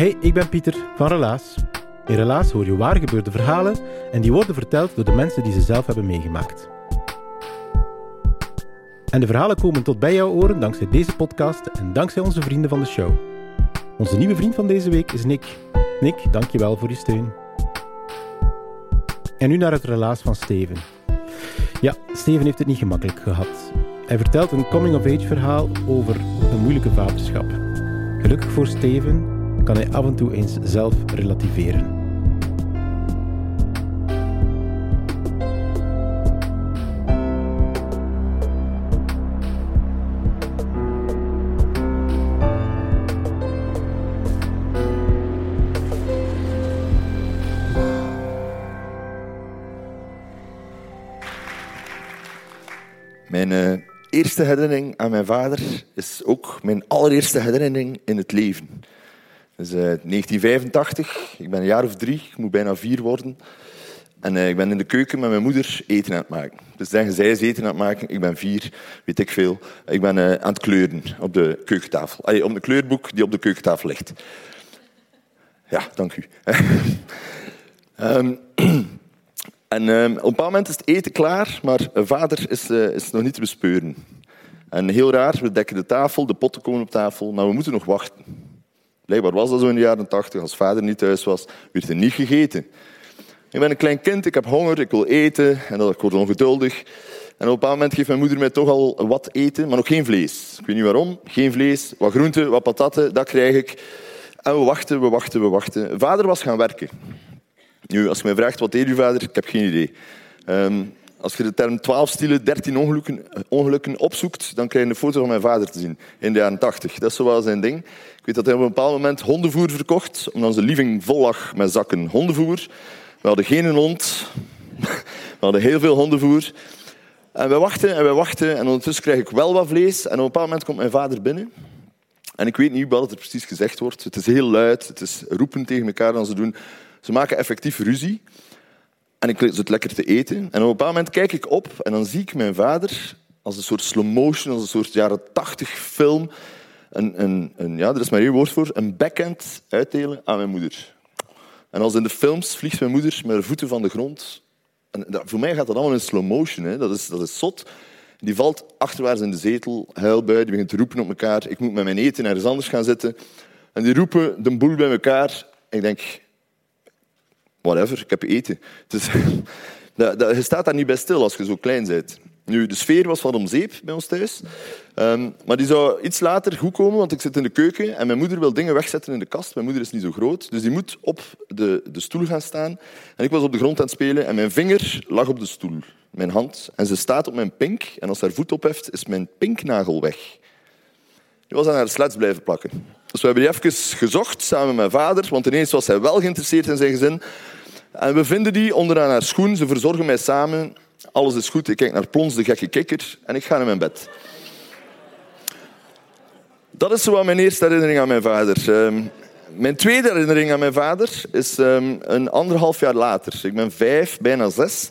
Hey, ik ben Pieter van Relaas. In Relaas hoor je waar gebeurde verhalen en die worden verteld door de mensen die ze zelf hebben meegemaakt. En de verhalen komen tot bij jouw oren dankzij deze podcast en dankzij onze vrienden van de show. Onze nieuwe vriend van deze week is Nick. Nick, dankjewel voor je steun. En nu naar het relaas van Steven. Ja, Steven heeft het niet gemakkelijk gehad. Hij vertelt een coming-of-age verhaal over een moeilijke vaderschap. Gelukkig voor Steven kan hij af en toe eens zelf relativeren. Mijn eh, eerste herinnering aan mijn vader is ook mijn allereerste herinnering in het leven. Is eh, 1985, ik ben een jaar of drie, ik moet bijna vier worden. En eh, ik ben in de keuken met mijn moeder eten aan het maken. Dus zeggen zij is eten aan het maken, ik ben vier, weet ik veel. Ik ben eh, aan het kleuren op de keukentafel. Allee, op een kleurboek die op de keukentafel ligt. Ja, dank u. Ehm, en ehm, op een bepaald moment is het eten klaar, maar vader is, is nog niet te bespeuren. En heel raar, we dekken de tafel, de potten komen op tafel, maar we moeten nog wachten. Blijkbaar was dat zo in de jaren tachtig. Als vader niet thuis was, werd er niet gegeten. Ik ben een klein kind, ik heb honger, ik wil eten en dat, ik word ongeduldig. En op een moment geeft mijn moeder mij toch al wat eten, maar nog geen vlees. Ik weet niet waarom. Geen vlees, wat groenten, wat patatten, dat krijg ik. En we wachten, we wachten, we wachten. Vader was gaan werken. Nu, als je mij vraagt, wat deed uw vader? Ik heb geen idee. Ehm, als je de term 12 stielen, 13 ongelukken, ongelukken opzoekt, dan krijg je een foto van mijn vader te zien in de jaren 80. Dat is zo wel zijn ding. Ik weet dat hij op een bepaald moment hondenvoer verkocht, omdat onze living vol lag met zakken hondenvoer. We hadden geen hond. We hadden heel veel hondenvoer. En we wachten en we wachten en ondertussen krijg ik wel wat vlees. En op een bepaald moment komt mijn vader binnen. En ik weet niet wat er precies gezegd wordt. Het is heel luid, het is roepen tegen elkaar dan ze doen. Ze maken effectief ruzie. En ik zit lekker te eten. En op een bepaald moment kijk ik op en dan zie ik mijn vader als een soort slow motion, als een soort jaren tachtig film. Een, een, een, ja, er is maar één woord voor. Een backhand uitdelen aan mijn moeder. En als in de films vliegt mijn moeder met haar voeten van de grond. En voor mij gaat dat allemaal in slow motion. Hè. Dat, is, dat is zot. Die valt achterwaarts in de zetel, huilbui, die begint te roepen op elkaar. Ik moet met mijn eten ergens anders gaan zitten. En die roepen de boel bij elkaar. Ik denk, whatever, ik heb eten. Dus, je staat daar niet bij stil als je zo klein bent. Nu, de sfeer was van om zeep bij ons thuis. Ehm, maar die zou iets later goed komen, want ik zit in de keuken en mijn moeder wil dingen wegzetten in de kast. Mijn moeder is niet zo groot, dus die moet op de, de stoel gaan staan. En ik was op de grond aan het spelen en mijn vinger lag op de stoel, mijn hand. En ze staat op mijn pink en als ze haar voet opheft, is mijn pinknagel weg. Die was aan haar sleds blijven plakken. Dus we hebben die even gezocht, samen met mijn vader, want ineens was hij wel geïnteresseerd in zijn gezin. En we vinden die onderaan haar schoen. Ze verzorgen mij samen. Alles is goed. Ik kijk naar Plons, de gekke kikker. En ik ga naar mijn bed. Dat is zo mijn eerste herinnering aan mijn vader. Ehm, mijn tweede herinnering aan mijn vader is ehm, een anderhalf jaar later. Ik ben vijf, bijna zes.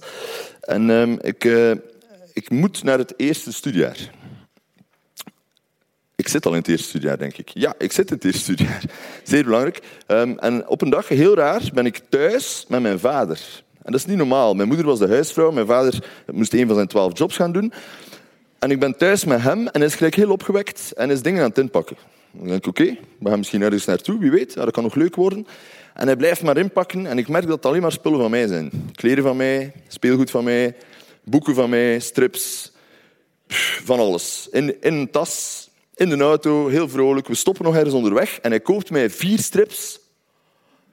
En ehm, ik, eh, ik moet naar het eerste studiejaar. Ik zit al in het eerste studiejaar, denk ik. Ja, ik zit in het eerste studiejaar. Zeer belangrijk. Ehm, en op een dag, heel raar, ben ik thuis met mijn vader. En dat is niet normaal. Mijn moeder was de huisvrouw. Mijn vader moest een van zijn twaalf jobs gaan doen. En ik ben thuis met hem en hij is gelijk heel opgewekt en is dingen aan het inpakken. Dan denk ik, oké, we gaan misschien ergens naartoe, wie weet. Dat kan nog leuk worden. En hij blijft maar inpakken en ik merk dat het alleen maar spullen van mij zijn. Kleren van mij, speelgoed van mij, boeken van mij, strips, van alles. In, in een tas, in de auto, heel vrolijk. We stoppen nog ergens onderweg en hij koopt mij vier strips.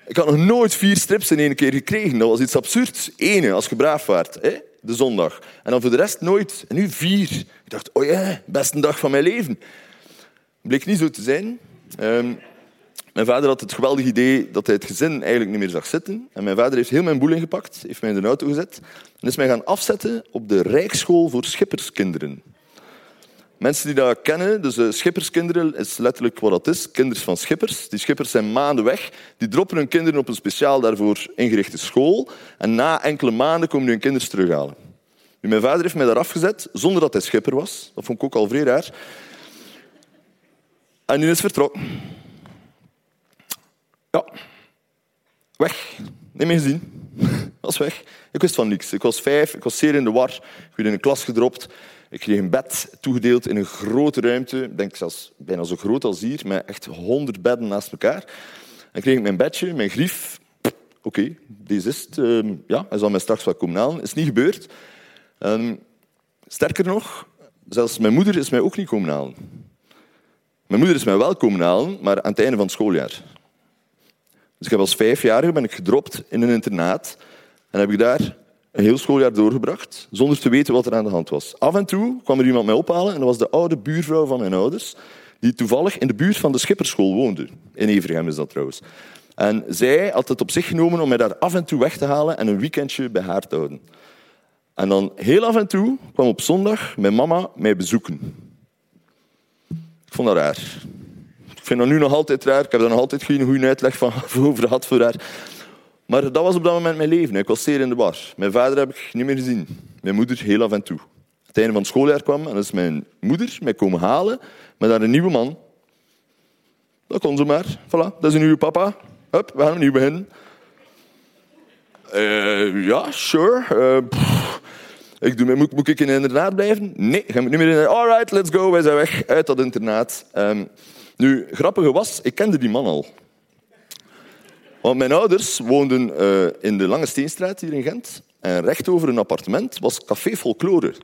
Ik had nog nooit vier strips in één keer gekregen. Dat was iets absurds. Ene, als je braaf waart, hè? de zondag. En dan voor de rest nooit. En nu vier. Ik dacht, oh ja, beste dag van mijn leven. Bleek niet zo te zijn. Ehm, mijn vader had het geweldige idee dat hij het gezin eigenlijk niet meer zag zitten. En mijn vader heeft heel mijn boel ingepakt, heeft mij in de auto gezet en is mij gaan afzetten op de Rijksschool voor schipperskinderen. Mensen die dat kennen, dus uh, schipperskinderen is letterlijk wat dat is, kinders van schippers. Die schippers zijn maanden weg, die droppen hun kinderen op een speciaal daarvoor ingerichte school en na enkele maanden komen hun kinderen terughalen. Mijn vader heeft mij daar afgezet zonder dat hij schipper was. Dat vond ik ook al vrij raar. En nu is vertrokken. Ja. Weg. Niet meer gezien. Was weg. Ik wist van niks. Ik was vijf, ik was zeer in de war. Ik werd in een klas gedropt. Ik kreeg een bed toegedeeld in een grote ruimte. Ik denk zelfs bijna zo groot als hier, met echt honderd bedden naast elkaar. En kreeg ik mijn bedje, mijn grief. Oké, deze is het. Uh, ja, hij zal mij straks wat komen halen. is niet gebeurd. Um, sterker nog, zelfs mijn moeder is mij ook niet komen halen. Mijn moeder is mij wel komen halen, maar aan het einde van het schooljaar. Dus ik heb als vijfjarige ben ik gedropt in een internaat en heb ik daar een heel schooljaar doorgebracht, zonder te weten wat er aan de hand was. Af en toe kwam er iemand mij ophalen en dat was de oude buurvrouw van mijn ouders, die toevallig in de buurt van de schipperschool woonde. In Evergem is dat trouwens. En zij had het op zich genomen om mij daar af en toe weg te halen en een weekendje bij haar te houden. En dan heel af en toe kwam op zondag mijn mama mij bezoeken. Ik vond dat raar. Ik vind dat nu nog altijd raar. Ik heb daar nog altijd geen goede uitleg van over gehad voor haar. Maar dat was op dat moment mijn leven. Ik was zeer in de war. Mijn vader heb ik niet meer gezien. Mijn moeder heel af en toe. Het einde van het schooljaar kwam en is mijn moeder mij komen halen met daar een nieuwe man. Dat kon ze maar. Voilà, dat is een nieuwe papa. Hup, we gaan opnieuw beginnen. Uh, ja, sure. Uh, ik doe, moet, moet ik in een internaat blijven? Nee, ga ik niet meer in. All right, let's go. Wij zijn weg uit dat internaat. Um, nu, grappige was, ik kende die man al. Want mijn ouders woonden uh, in de Lange Steenstraat hier in Gent. En recht over een appartement was Café Folklore.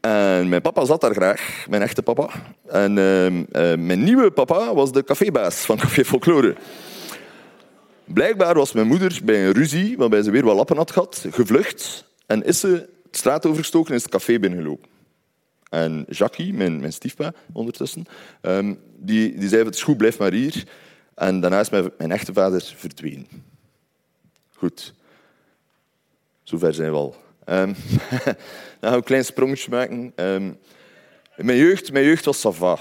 En mijn papa zat daar graag, mijn echte papa. En uh, uh, mijn nieuwe papa was de cafébaas van Café Folklore. Blijkbaar was mijn moeder bij een ruzie, waarbij ze weer wat lappen had gehad, gevlucht. En is ze de straat overgestoken en is het café binnengelopen. En Jackie, mijn, mijn stiefpa ondertussen, um, die, die zei: Het is goed, blijf maar hier. En daarna is mijn, echte vader verdwenen. Goed. Zover zijn we al. Um, we een klein sprongetje maken. Um, mijn, jeugd, mijn jeugd was sava.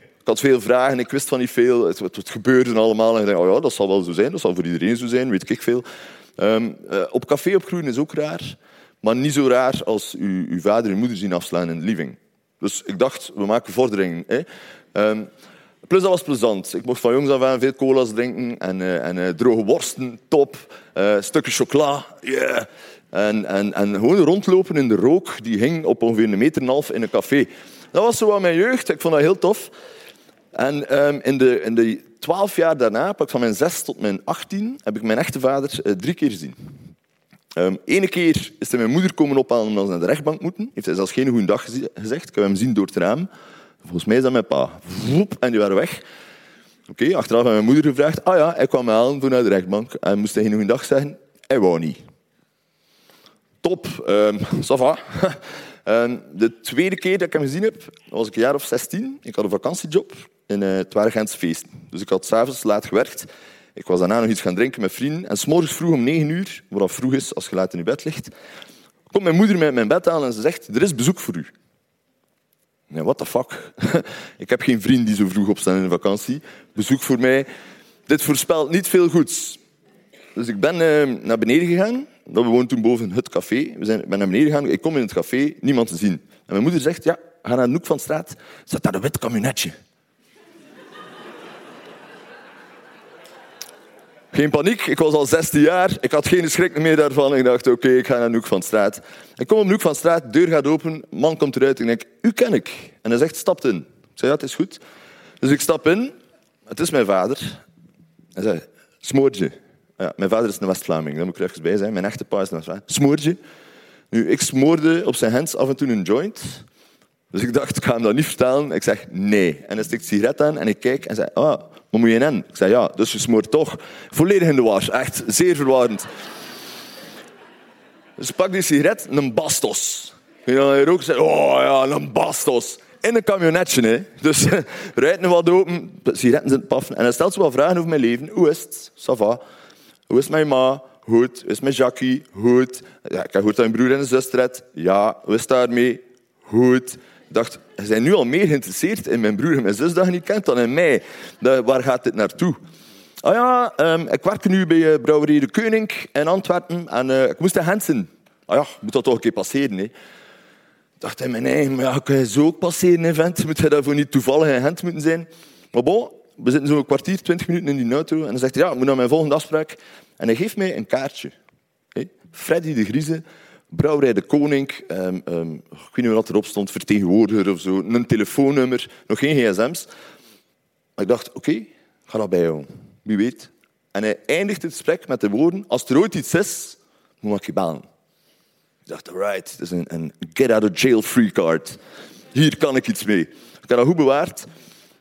Ik had veel vragen, ik wist van niet veel. Het, het, gebeurde allemaal. En ik dacht, oh ja, dat zal wel zo zijn. Dat zal voor iedereen zo zijn, weet ik veel. Um, uh, op café opgroeien is ook raar. Maar niet zo raar als uw, uw vader en moeder zien afslaan in de living. Dus ik dacht, we maken vorderingen. Hè. Plus dat was plezant. Ik mocht van jongs af aan veel cola's drinken en, uh, en uh, droge worsten, top. Uh, stukken chocola, yeah. En, en, en gewoon rondlopen in de rook, die hing op ongeveer een meter en een half in een café. Dat was zo mijn jeugd. Ik vond dat heel tof. En um, in, de, in de twaalf jaar daarna, van mijn zes tot mijn achttien, heb ik mijn echte vader drie keer gezien. Um, Ene keer is hij mijn moeder komen ophalen omdat ze naar de rechtbank moeten. Heeft hij zelfs geen goede dag gezegd. Ik heb hem zien door het raam. Volgens mij is dat mijn pa. En die waren weg. Oké, achteraf heb mijn moeder gevraagd. Ah ja, hij kwam me halen voor naar de rechtbank. En moest hij goede dag zeggen. Hij wou niet. Top, um, ça um, de tweede keer dat ik hem gezien heb, was ik een jaar of 16. Ik had een vakantiejob in uh, het waren Gentse. Dus ik had s'avonds laat gewerkt. Ik was daarna nog iets gaan drinken met vrienden. En s'morgens vroeg om negen uur, wat vroeg is als je laat in je bed ligt, komt mijn moeder met mijn bed aan en ze zegt, er is bezoek voor u. Nee, what the fuck? ik heb geen vriend die zo vroeg opstaan in de vakantie. Bezoek voor mij. Dit voorspelt niet veel goeds. Dus ik ben uh, naar beneden gegaan. We woonden toen boven het café. We zijn, ben naar beneden gegaan. Ik kom in het café, niemand te zien. En mijn moeder zegt, ja, ga naar de hoek van de straat. Zat daar een wit camionetje. Geen paniek, ik was al 16 jaar. Ik had geen schrik meer daarvan. Ik dacht, oké, ik ga naar de hoek van straat. Ik kom op de hoek van straat, de deur gaat open, man komt eruit. Ik denk, u ken ik. En hij zegt, stapt in. Ik zei, ja, het is goed. Dus ik stap in. Het is mijn vader. Hij zei, smoortje. Ja, mijn vader is een West-Vlaming, daar moet ik er even bij zijn. Mijn echte pa is een West-Vlaming. Nu, ik smoorde op zijn hands af en toe een joint. Dus ik dacht, ik ga hem dat niet vertellen. Ik zeg, nee. En hij stikt sigaret aan en ik kijk en zei, ah, wat moet je in? Ik zei, ja, dus je smoort toch. Volledig in de war. Echt zeer verwarrend. Dus pak die sigaret, een Bastos. En dan rook, zei, oh ja, een Bastos. In een camionetje, hè. Dus rijdt nu wat open, sigaretten zitten paffen. En hij stelt zo wat vragen over mijn leven. Hoe is het? Ça va. Hoe is mijn ma? Goed. Hoe is mijn Jackie? Goed. Ja, ik heb goed dat mijn broer en zuster hebt. Ja. Hoe is het daarmee? Goed. Dacht, ze zijn nu al meer geïnteresseerd in mijn broer en mijn zus dat je niet kent dan in mij. De, waar gaat dit naartoe? Ah ja, um, ik werk nu bij uh, Brouwerij de Koning in Antwerpen en uh, ik moest naar Hensen. Ah ja, moet dat toch een keer passeren, hè? Ik dacht in mijn eigen, maar ja, kan je zo ook passeren, hè, vent? Moet je daarvoor niet toevallig in Gent moeten zijn? Maar bon, we zitten zo'n kwartier, twintig minuten in die auto en dan zegt hij, ja, ik moet naar mijn volgende afspraak. En hij geeft mij een kaartje. Hey, Freddy de Grieze, Brouwerij de Koning, um, um, ik weet niet wat erop stond, vertegenwoordiger of zo, een telefoonnummer, nog geen gsm's. Ik dacht, oké, ga dat bijhouden. Wie weet. En hij eindigt het gesprek met de woorden, als er ooit iets is, moet ik je bellen. Ik dacht, alright, dat is een, get out of jail free card. Hier kan ik iets mee. Ik heb dat goed bewaard.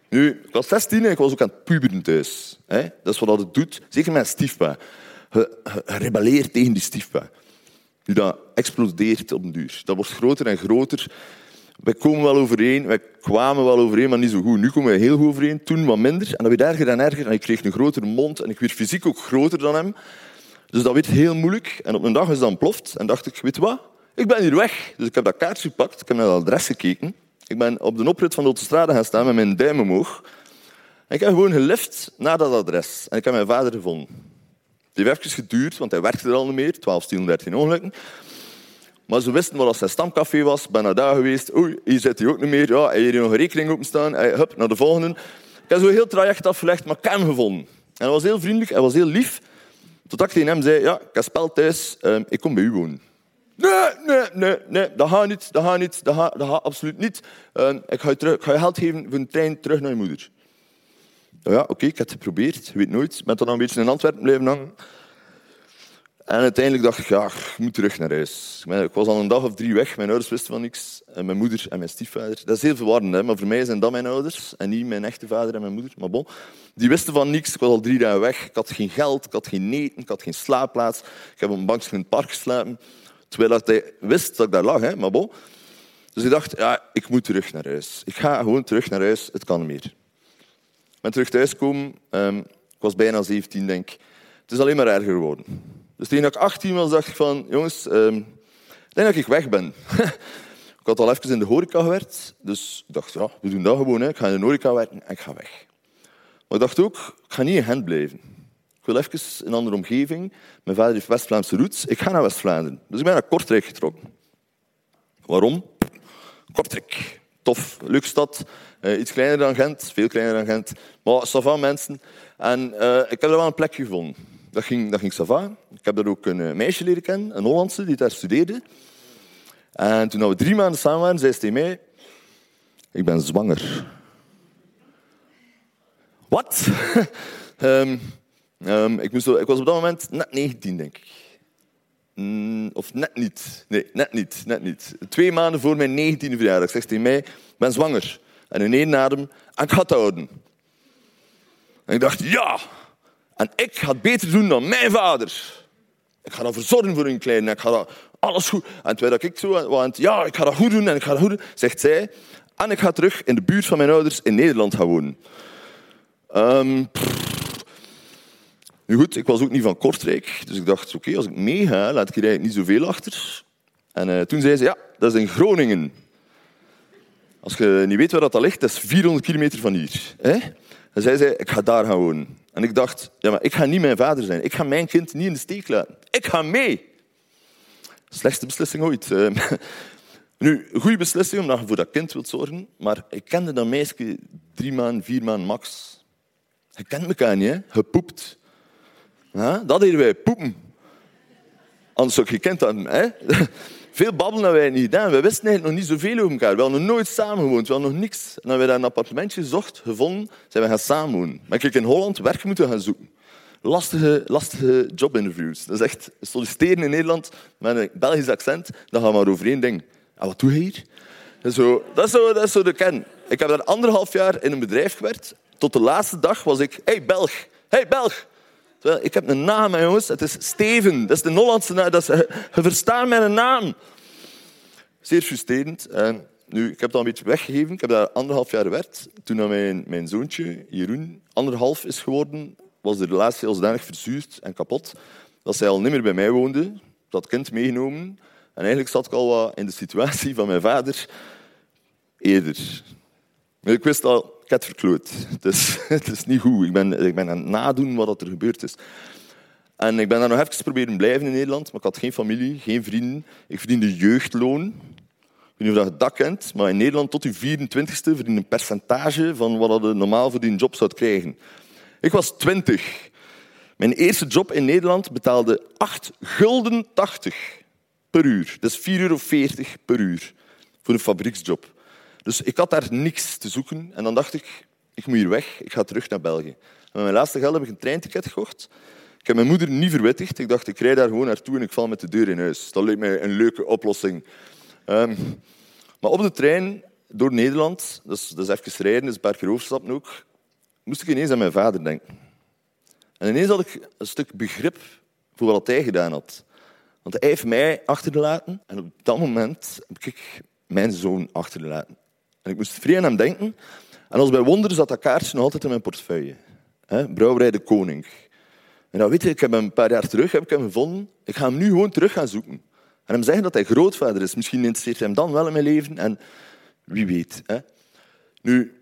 Nu, ik was 16 en ik was ook aan het puberen thuis. Dat is wat het doet, zeker met stiefpa. Je rebelleert tegen die stiefpa. Nu, dat explodeert op een duur. Dat wordt groter en groter. Wij komen wel overeen, wij kwamen wel overeen, maar niet zo goed. Nu komen we heel goed overeen, toen wat minder. En dat werd erger en erger. En ik kreeg een grotere mond en ik werd fysiek ook groter dan hem. Dus dat werd heel moeilijk. En op een dag is dat ontploft en dacht ik, weet wat? Ik ben hier weg. Dus ik heb dat kaartje gepakt, ik heb naar het adres gekeken. Ik ben op de oprit van de autostrade gaan staan met mijn duim omhoog. En ik heb gewoon gelift naar dat adres. En ik heb mijn vader gevonden. Het heeft even geduurd, want hij werkte er al niet meer. 12, 10, 13 ongelukken. Maar ze wisten wel dat zijn stamcafé was. Ben naar daar geweest. Oei, hier zit hij ook niet meer. Ja, hij heeft hier nog een rekening openstaan. Hij, hup, naar de volgende. Ik heb zo'n heel traject afgelegd, maar ik gevonden. En hij was heel vriendelijk, hij was heel lief. Totdat ik hem zei, ja, ik spel thuis, um, ik kom bij u wonen. Nee, nee, nee, nee, dat gaat niet, dat gaat niet, dat gaat, absoluut niet. Um, ik, ga je terug, ga je geld geven voor een trein terug naar je moeder. Ja, oké, ik heb het geprobeerd, weet nooit. Ik ben dan een beetje in Antwerpen blijven hangen. En uiteindelijk dacht ik, ja, ik moet terug naar huis. Ik was al een dag of drie weg, mijn ouders wisten van niks. En mijn moeder en mijn stiefvader. Dat is heel verwarrend, hè? maar voor mij zijn dat mijn ouders en niet mijn echte vader en mijn moeder. Maar bon, die wisten van niks. Ik was al drie dagen weg. Ik had geen geld, ik had geen eten, ik had geen slaapplaats. Ik heb op een bankje in het park geslapen. Terwijl hij wist dat ik daar lag, hè? maar bon. Dus ik dacht, ja, ik moet terug naar huis. Ik ga gewoon terug naar huis, het kan meer. Ben terug thuisgekomen. Um, ik was bijna 17, denk. Het is alleen maar erger geworden. Dus toen ik 18 was, dacht ik van, jongens, um, ik denk dat ik weg ben. ik had al even in de horeca gewerkt, dus ik dacht, ja, we doen dat gewoon. Hè. Ik ga in de horeca werken en ik ga weg. Maar ik dacht ook, ik ga niet in Gent blijven. Ik wil even een andere omgeving. Mijn vader heeft West-Vlaamse roots. Ik ga naar West-Vlaanderen. Dus ik ben naar Kortrijk getrokken. Waarom? Kortrijk. Tof, leuke stad. Uh, iets kleiner dan Gent, veel kleiner dan Gent. Maar savant mensen. En uh, ik heb er wel een plekje gevonden. Dat ging, dat ging. Ik heb daar ook een eh, meisje leren kennen, een Hollandse, die daar studeerde. En toen we drie maanden samen waren, zei ze tegen mij... Ik ben zwanger. Wat? um, um, ik, ik was op dat moment net 19, denk ik. Mm, of net niet. Nee, net niet, net niet. Twee maanden voor mijn 19e verjaardag zegt hij mij... Ik ben zwanger. En in één adem... En ik ga het houden. En ik dacht, ja... En ik ga het beter doen dan mijn vader. Ik ga ervoor zorgen voor hun kleine. Ik ga dat alles goed. En terwijl ik zo want ja, ik ga dat goed doen en ik ga dat goed doen, zegt zij. En ik ga terug in de buurt van mijn ouders in Nederland gaan wonen. Um, nu goed, ik was ook niet van Kortrijk. Dus ik dacht, oké, als ik meega, laat ik hier eigenlijk niet zoveel achter. En uh, toen zei ze, ja, dat is in Groningen. Als je niet weet waar dat ligt, dat is 400 kilometer van hier. Hè? En zij zei, ik ga daar gaan wonen. En ik dacht, ja, maar ik ga niet mijn vader zijn. Ik ga mijn kind niet in de steek laten. Ik ga mee. Slechtste beslissing ooit. Ehm, nu, goede beslissing omdat je voor dat kind wilt zorgen. Maar ik kende dat meisje drie maanden, vier maanden max. Je kent elkaar niet? Je poept. Dat deden wij, poepen. Anders zou ik gekend hebben. Hè? veel babbelen hebben wij niet gedaan. We wisten eigenlijk nog niet zoveel over elkaar. We hadden nog nooit samen gewoond. We hadden nog niks. En dan hebben we daar een appartementje gezocht, gevonden, zijn we gaan samenwonen. Maar ik in Holland werk moeten gaan zoeken. Lastige, lastige jobinterviews. Dat is echt solliciteren in Nederland met een Belgisch accent. Dan gaan we maar over één ding. Wat doe je hier? Dat is, zo, dat, is zo, dat is zo de kern. Ik heb daar anderhalf jaar in een bedrijf gewerkt. Tot de laatste dag was ik... hey, Belg. hey, Belg. Ik heb een naam, jongens. Het is Steven. Dat is de Hollandse naam. Dat is, je verstaat mijn naam. Zeer frustrerend. En nu, ik heb al een beetje weggegeven. Ik heb daar anderhalf jaar gewerkt. Toen mijn, mijn zoontje, Jeroen, anderhalf is geworden, was de relatie al zodanig verzuurd en kapot dat zij al niet meer bij mij woonde. Dat kind meegenomen. En eigenlijk zat ik al wat in de situatie van mijn vader eerder. Ik wist al, ik heb het verkloot. Is, het is niet goed. Ik ben, ik ben aan het nadoen wat er gebeurd is. En ik ben daar nog even proberen blijven in Nederland, maar ik had geen familie, geen vrienden. Ik verdiende jeugdloon. Ik weet niet of je dat kent, maar in Nederland tot je 24ste verdien een percentage van wat je normaal voor die job zou krijgen. Ik was 20. Mijn eerste job in Nederland betaalde 8 gulden 80 per uur. Dat is 4,40 euro per uur voor een fabrieksjob. Dus ik had daar niks te zoeken. En dan dacht ik, ik moet hier weg. Ik ga terug naar België. met mijn laatste geld heb ik een treinticket gekocht. Ik heb mijn moeder niet verwittigd. Ik dacht, ik rijd daar gewoon naartoe en ik val met de deur in huis. Dat leek mij een leuke oplossing. Um, maar op de trein door Nederland, dat is, even rijden, is een paar keer overstappen ook, moest ik ineens aan mijn vader denken. En ineens had ik een stuk begrip voor wat hij gedaan had. Want hij heeft mij achtergelaten en op dat moment heb ik mijn zoon achtergelaten. Ik moest vrij aan hem denken. En als bij wonder zat dat kaartje nog altijd in mijn portefeuille. Brouwerij de Koning. En dan weet ik heb hem een paar jaar terug heb ik hem gevonden. Ik ga hem nu gewoon terug gaan zoeken. En hem zeggen dat hij grootvader is. Misschien interesseert hij hem dan wel in mijn leven. En wie weet. Hè. Nu,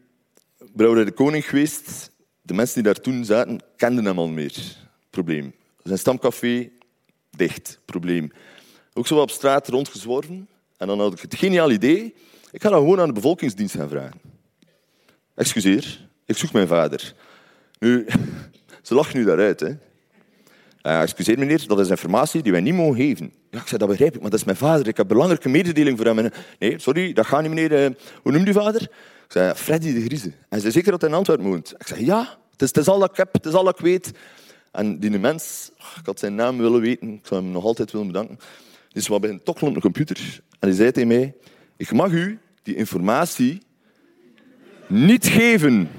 Brouwerij de Koning geweest. De mensen die daar toen zaten, kenden hem al meer. Probleem. Zijn stamcafé, dicht. Probleem. Ook zo op straat rondgezworven. En dan had ik het geniaal idee. Ik ga dat gewoon aan de bevolkingsdienst gaan vragen. Excuseer, ik zoek mijn vader. Nu, ze lachen nu daaruit. Hè. Excuseer meneer, dat is informatie die wij niet mogen geven. Ja, ik zei, dat begrijp ik, maar dat is mijn vader. Ik heb belangrijke mededeling voor hem. Nee, sorry, dat gaat niet meneer. Uh, hoe noemt u vader? Ik zei, Freddy de Grieze. En zei, zeker dat hij in Antwerpen woont? Ik zei, ja, het is, het is al dat ik heb, het is al dat ik weet. En die mens, ik had zijn naam willen weten, ik zou hem nog altijd willen bedanken. Wat bij een tokkelen op de computer. En die zei tegen mij, ik mag u die informatie niet geven.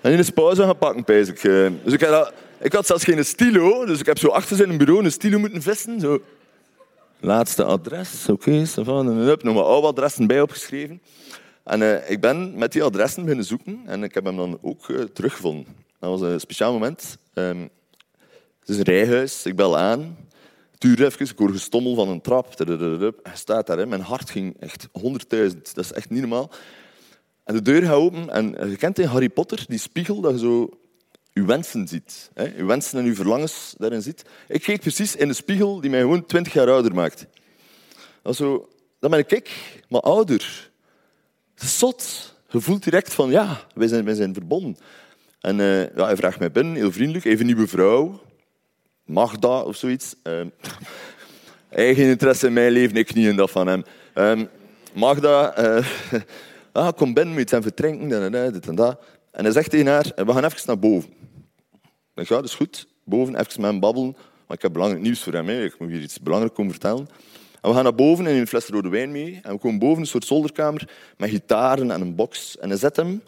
En in de pauze gaan pakken, pijs ik. Eh. Dus ik, had, ik had zelfs geen stilo, dus ik heb zo achter zijn bureau een stilo moeten vissen. Zo. Laatste adres, oké, okay, en heb nog maar oude adressen bij opgeschreven. En uh, ik ben met die adressen beginnen zoeken en ik heb hem dan ook uh, teruggevonden. Dat was een speciaal moment. Um, het is een rijhuis, ik bel aan. Duurde even, ik hoor gestommel van een trap. Hij staat daar, mijn hart ging echt honderdduizend. Dat is echt niet normaal. En de deur gaat open en je kent in Harry Potter die spiegel dat je zo je wensen ziet. Hè? Je wensen en je verlangens daarin ziet. Ik keek precies in de spiegel die mij gewoon twintig jaar ouder maakt. Dat, zo, dat ben ik, maar ouder. Het zot. Je voelt direct van, ja, wij zijn, wij zijn verbonden. En uh, ja, hij vraagt mij binnen, heel vriendelijk, even nieuwe vrouw. Magda of zoiets. Uh, eigen interesse in mijn leven, ik niet in dat van hem. Uh, Magda, uh, ah, kom binnen, moet je vertrinken, dit en dat. En hij zegt tegen haar, we gaan even naar boven. Ik ja, dat is goed. Boven, even met hem babbelen. Maar ik heb belangrijk nieuws voor hem. Hè. Ik moet hier iets belangrijks komen vertellen. En we gaan naar boven en een fles rode wijn mee. En we komen boven een soort zolderkamer met gitaren en een box. En hij zet hem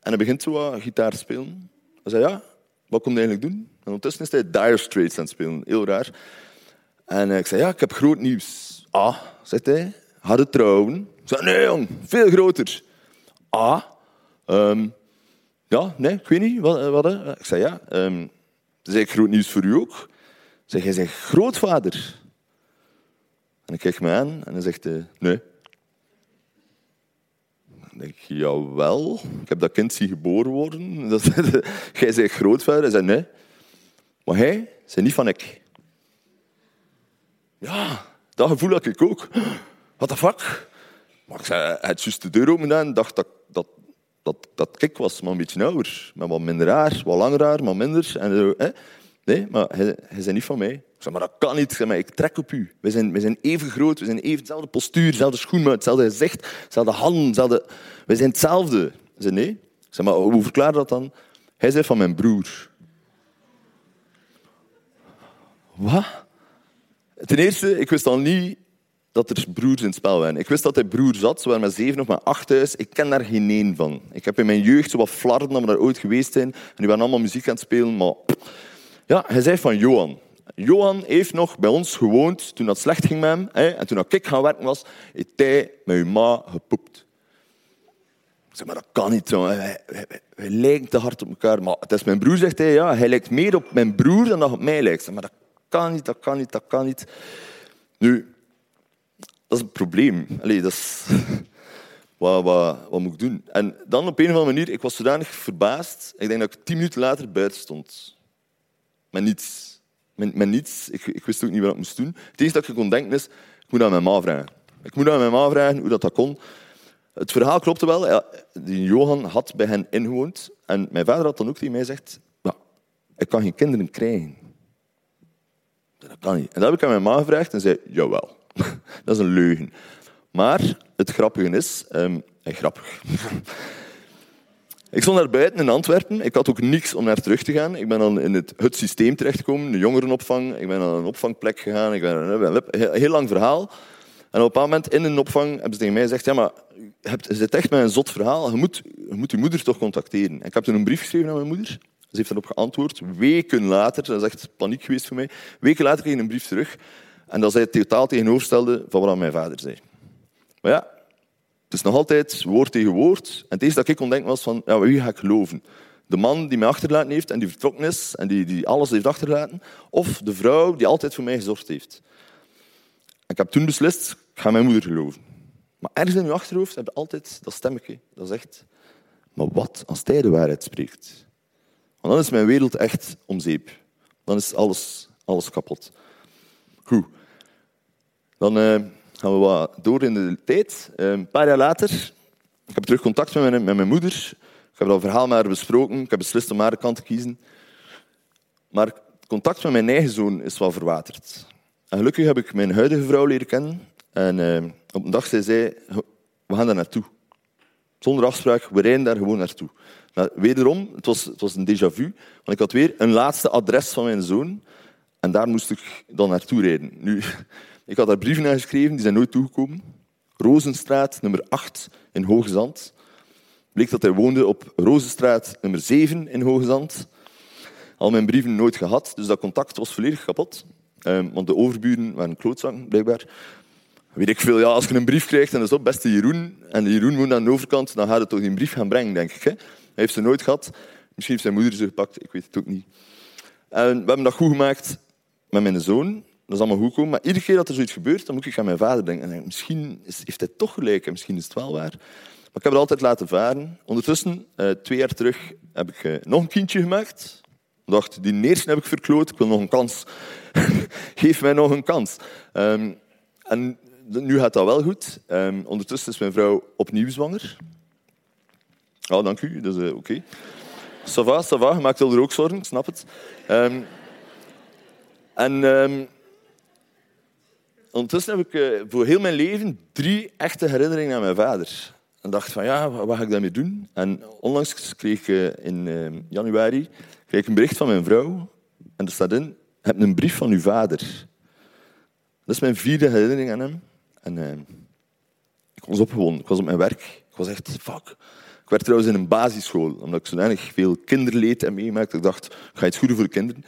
en hij begint zo gitaar te spelen. Hij zei, ja, wat komt hij eigenlijk doen? En ondertussen is hij Dire Straits aan het spelen. Heel raar. En ik zei, ja, ik heb groot nieuws. Ah, zegt hij, hadden trouwen. Ik zei, nee jong, veel groter. Ah, ja, nee, ik weet niet. Wat, wat Ik zei, ja, um, groot nieuws voor u ook. Zeg, jij zegt grootvader. En ik kijk me aan en hij zegt, nee. Dan denk ik, jawel, ik heb dat kind zien geboren worden. Dat, jij zegt grootvader. Hij zei, nee. Maar hij zei niet van ik. Ja, dat gevoel had ik ook. What the fuck? Maar ik zei, had juist de deur open en dacht dat, dat, dat, dat kik was, maar een beetje ouder. Maar wat minder haar, wat langer haar, maar minder. En hè? Nee, maar hij, hij zei niet van mij. Zeg, maar dat kan niet. Ik maar trek op u. We zijn, zijn even groot, we zijn even dezelfde postuur, dezelfde schoenmaat, hetzelfde gezicht, dezelfde handen, hetzelfde... We zijn hetzelfde. Ik zei, nee. Zeg, maar hoe verklaar je dat dan? Hij zei van mijn broer. Wat? Ten eerste, ik wist al niet dat er broers in het spel waren. Ik wist dat hij broer zat. Ze waren zeven of met acht thuis. Ik ken daar geen één van. Ik heb in mijn jeugd zo wat flarden dat we daar ooit geweest zijn. En die waren allemaal muziek aan het spelen. Maar ja, hij zei van Johan. Johan heeft nog bij ons gewoond toen het slecht ging met hem. Hè, en toen ik gaan werken was, heeft hij met uw ma gepoept. Ik zeg, maar dat kan niet zo. Wij, lijken te hard op elkaar. Maar het is mijn broer, zegt hij. Ja, hij lijkt meer op mijn broer dan dat op mij lijkt. zeg, maar dat kan niet, dat kan niet, dat kan niet. Nu, dat is een probleem. Allee, dat is... Wat, wat, wat, moet ik doen? En dan op een of andere manier, ik was zodanig verbaasd. Ik denk dat ik tien minuten later buiten stond. Met niets. Met, niets. Ik, ik, wist ook niet wat ik moest doen. Het enige dat ik kon denken is, ik moet aan mijn ma vragen. Ik moet aan mijn ma vragen hoe dat, dat kon. Het verhaal klopte wel. Die Johan had bij hen ingewoond. En mijn vader had dan ook tegen mij gezegd, ja, ik kan geen kinderen krijgen. Dat kan niet. En dat heb ik aan mijn ma gevraagd en zei, jawel. dat is een leugen. Maar het grappige is... Um, grappig. ik stond daar buiten in Antwerpen. Ik had ook niks om naar terug te gaan. Ik ben dan in het, het systeem terechtgekomen, de jongerenopvang. Ik ben naar een opvangplek gegaan. Ik ben, een heel lang verhaal. En op een moment in een opvang hebben ze tegen mij gezegd... Ja, maar je zit echt met een zot verhaal. Je moet, je moet moeder toch contacteren. En ik heb toen een brief geschreven aan mijn moeder. Ze heeft erop geantwoord. Weken later, dat is echt paniek geweest voor mij. Weken later kreeg ik een brief terug. En dat zij totaal tegenoverstelde van wat mijn vader zei. Maar ja, het is nog altijd woord tegen woord. En het eerste dat ik kon denken was van, ja, wie ga ik geloven? De man die mij achterlaten heeft en die vertrokken is en die, die alles heeft achtergelaten, of de vrouw die altijd voor mij gezorgd heeft. ik heb toen beslist, ik ga mijn moeder geloven. Maar ergens in je achterhoofd heb je altijd dat stemmetje dat zegt, maar wat als hij de waarheid spreekt? Want dan is mijn wereld echt om zeep. Dan is alles, alles kapot. Goed. Dan uh, gaan we wat door in de tijd. Uh, een paar jaar later, ik heb terug contact met mijn, met mijn moeder. Ik heb dat verhaal met haar besproken. Ik heb beslist om haar kant te kiezen. Maar contact met mijn eigen zoon is wel verwaterd. En gelukkig heb ik mijn huidige vrouw leren kennen. En uh, op een dag zei zij, we gaan daar naartoe. Zonder afspraak, we rijden daar gewoon naartoe. Maar wederom, het was, het was een déjà vu. Want ik had weer een laatste adres van mijn zoon. En daar moest ik dan naartoe rijden. Nu, ik had daar brieven naar geschreven, die zijn nooit toegekomen. Rozenstraat, nummer 8 in Hoogezand. Bleek dat hij woonde op Rozenstraat, nummer 7 in Hoogezand. Al mijn brieven nooit gehad, dus dat contact was volledig kapot. Um, want de overburen waren klootzakken, blijkbaar. Weet ik veel, ja, als je een brief krijgt en dat is op beste Jeroen, en Jeroen woont aan de overkant, dan gaat het toch een brief gaan brengen, denk ik. Hè? Hij heeft ze nooit gehad. Misschien heeft zijn moeder ze gepakt, ik weet het ook niet. En we hebben dat goed gemaakt met mijn zoon. Dat is allemaal goed gekomen. Maar iedere keer dat er zoiets gebeurt, dan moet ik aan mijn vader denken. En misschien heeft hij toch gelijk en misschien is het wel waar. Maar ik heb het altijd laten varen. Ondertussen, eh, twee jaar terug, heb ik eh, nog een kindje gemaakt. Ik dacht, die eerste heb ik verkloot. Ik wil nog een kans. Geef mij nog een kans. Ehm, en nu gaat dat wel goed. Um, ondertussen is mijn vrouw opnieuw zwanger. Oh, dank u. Dat is uh, oké. Okay. Ça va, ça va. Je maakt er ook zorgen, snap het. Um, en ondertussen heb ik uh, voor heel mijn leven drie echte herinneringen aan mijn vader. En dacht van, ja, wat ga ik daarmee doen? En onlangs kreeg ik uh, in uh, januari kreeg ik een bericht van mijn vrouw. En er staat in, heb een brief van uw vader. Dat is mijn vierde herinnering aan hem. En uh, ik was opgewonden. Ik was op mijn werk. Ik was echt, fuck. Ik werd trouwens in een basisschool, omdat ik zo weinig veel kinderleed heb meegemaakt. Ik dacht, ik ga iets goede voor de kinderen.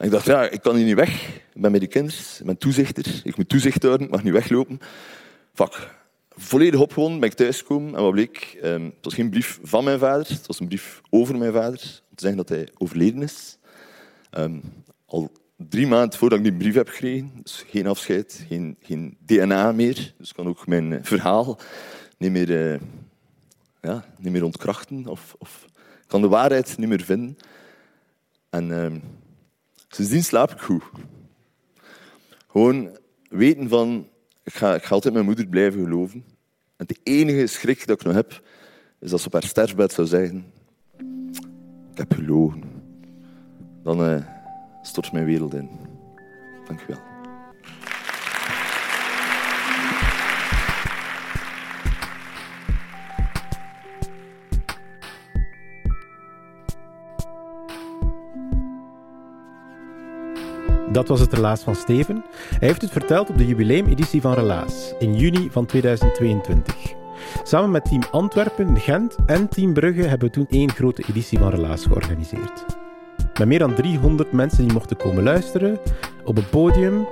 Ik dacht, ja, ik kan hier niet weg. Ik ben met die kinderen, ik ben toezichter. Ik moet toezicht houden, ik mag niet weglopen. Fuck. Volledig opgewonden ben ik thuisgekomen. En wat bleek? Um, het was geen brief van mijn vader, het was een brief over mijn vader. Om te zeggen dat hij overleden is. Um, al drie maanden voordat ik die brief heb gekregen. Dus geen afscheid, geen, geen DNA meer. Dus ik kan ook mijn verhaal niet meer, uh, ja, niet meer ontkrachten. Of, kan de waarheid niet meer vinden. En... Uh, Sindsdien slaap ik goed. Gewoon weten van, ik ga, ik ga altijd mijn moeder blijven geloven. En de enige schrik dat ik nog heb, is dat ze op haar sterfbed zou zeggen, ik heb gelogen. Dan uh, stort mijn wereld in. Dank u wel. Dat was het relaas van Steven. Hij heeft het verteld op de jubileumeditie van Relaas in juni van 2022. Samen met Team Antwerpen, Gent en Team Brugge hebben we toen één grote editie van Relaas georganiseerd. Met meer dan 300 mensen die mochten komen luisteren, op een podium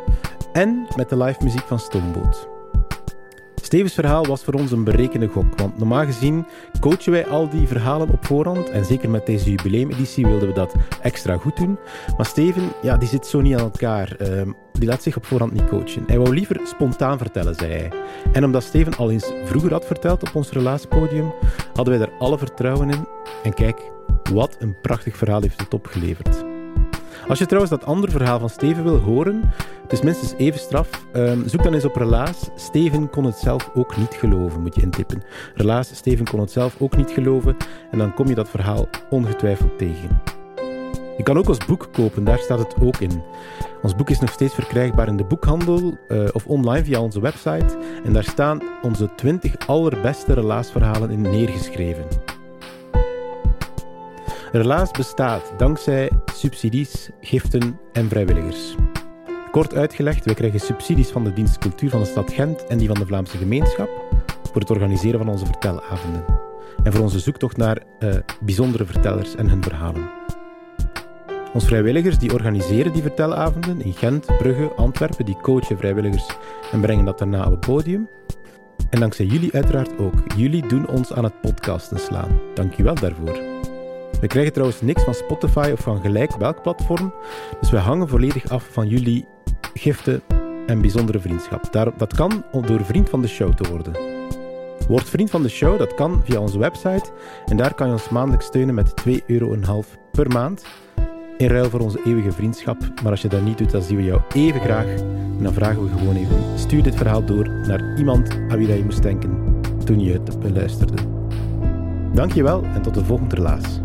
en met de live muziek van Stoomboot. Stevens verhaal was voor ons een berekende gok, want normaal gezien coachen wij al die verhalen op voorhand en zeker met deze jubileumeditie wilden we dat extra goed doen. Maar Steven, ja, die zit zo niet aan elkaar. Ehm, die laat zich op voorhand niet coachen. Hij wou liever spontaan vertellen, zei hij. En omdat Steven al eens vroeger had verteld op ons relatiepodium, hadden wij er alle vertrouwen in. En kijk, wat een prachtig verhaal heeft het opgeleverd. Als je trouwens dat andere verhaal van Steven wil horen, het is minstens even straf, um, zoek dan eens op Relaas. Steven kon het zelf ook niet geloven, moet je intippen. Relaas, Steven kon het zelf ook niet geloven en dan kom je dat verhaal ongetwijfeld tegen. Je kan ook ons boek kopen, daar staat het ook in. Ons boek is nog steeds verkrijgbaar in de boekhandel uh, of online via onze website. En daar staan onze 20 allerbeste relaasverhalen in neergeschreven. Relaas bestaat dankzij subsidies, giften en vrijwilligers. Kort uitgelegd, wij krijgen subsidies van de dienst Cultuur van de stad Gent en die van de Vlaamse gemeenschap voor het organiseren van onze vertelavonden. En voor onze zoektocht naar uh, bijzondere vertellers en hun verhalen. Onze vrijwilligers die organiseren die vertelavonden in Gent, Brugge, Antwerpen, die coachen vrijwilligers en brengen dat daarna op het podium. En dankzij jullie uiteraard ook. Jullie doen ons aan het podcasten slaan. Dank je wel daarvoor. We krijgen trouwens niks van Spotify of van gelijk welk platform, dus we hangen volledig af van jullie giften en bijzondere vriendschap. dat kan door vriend van de show te worden. Word vriend van de show, dat kan via onze website en daar kan je ons maandelijks steunen met 2,5 euro per maand in ruil voor onze eeuwige vriendschap. Maar als je dat niet doet, dan zien we jou even graag. En dan vragen we gewoon even, stuur dit verhaal door naar iemand aan wie dat je moest denken toen je het beluisterde. Dankjewel en tot de volgende relaas.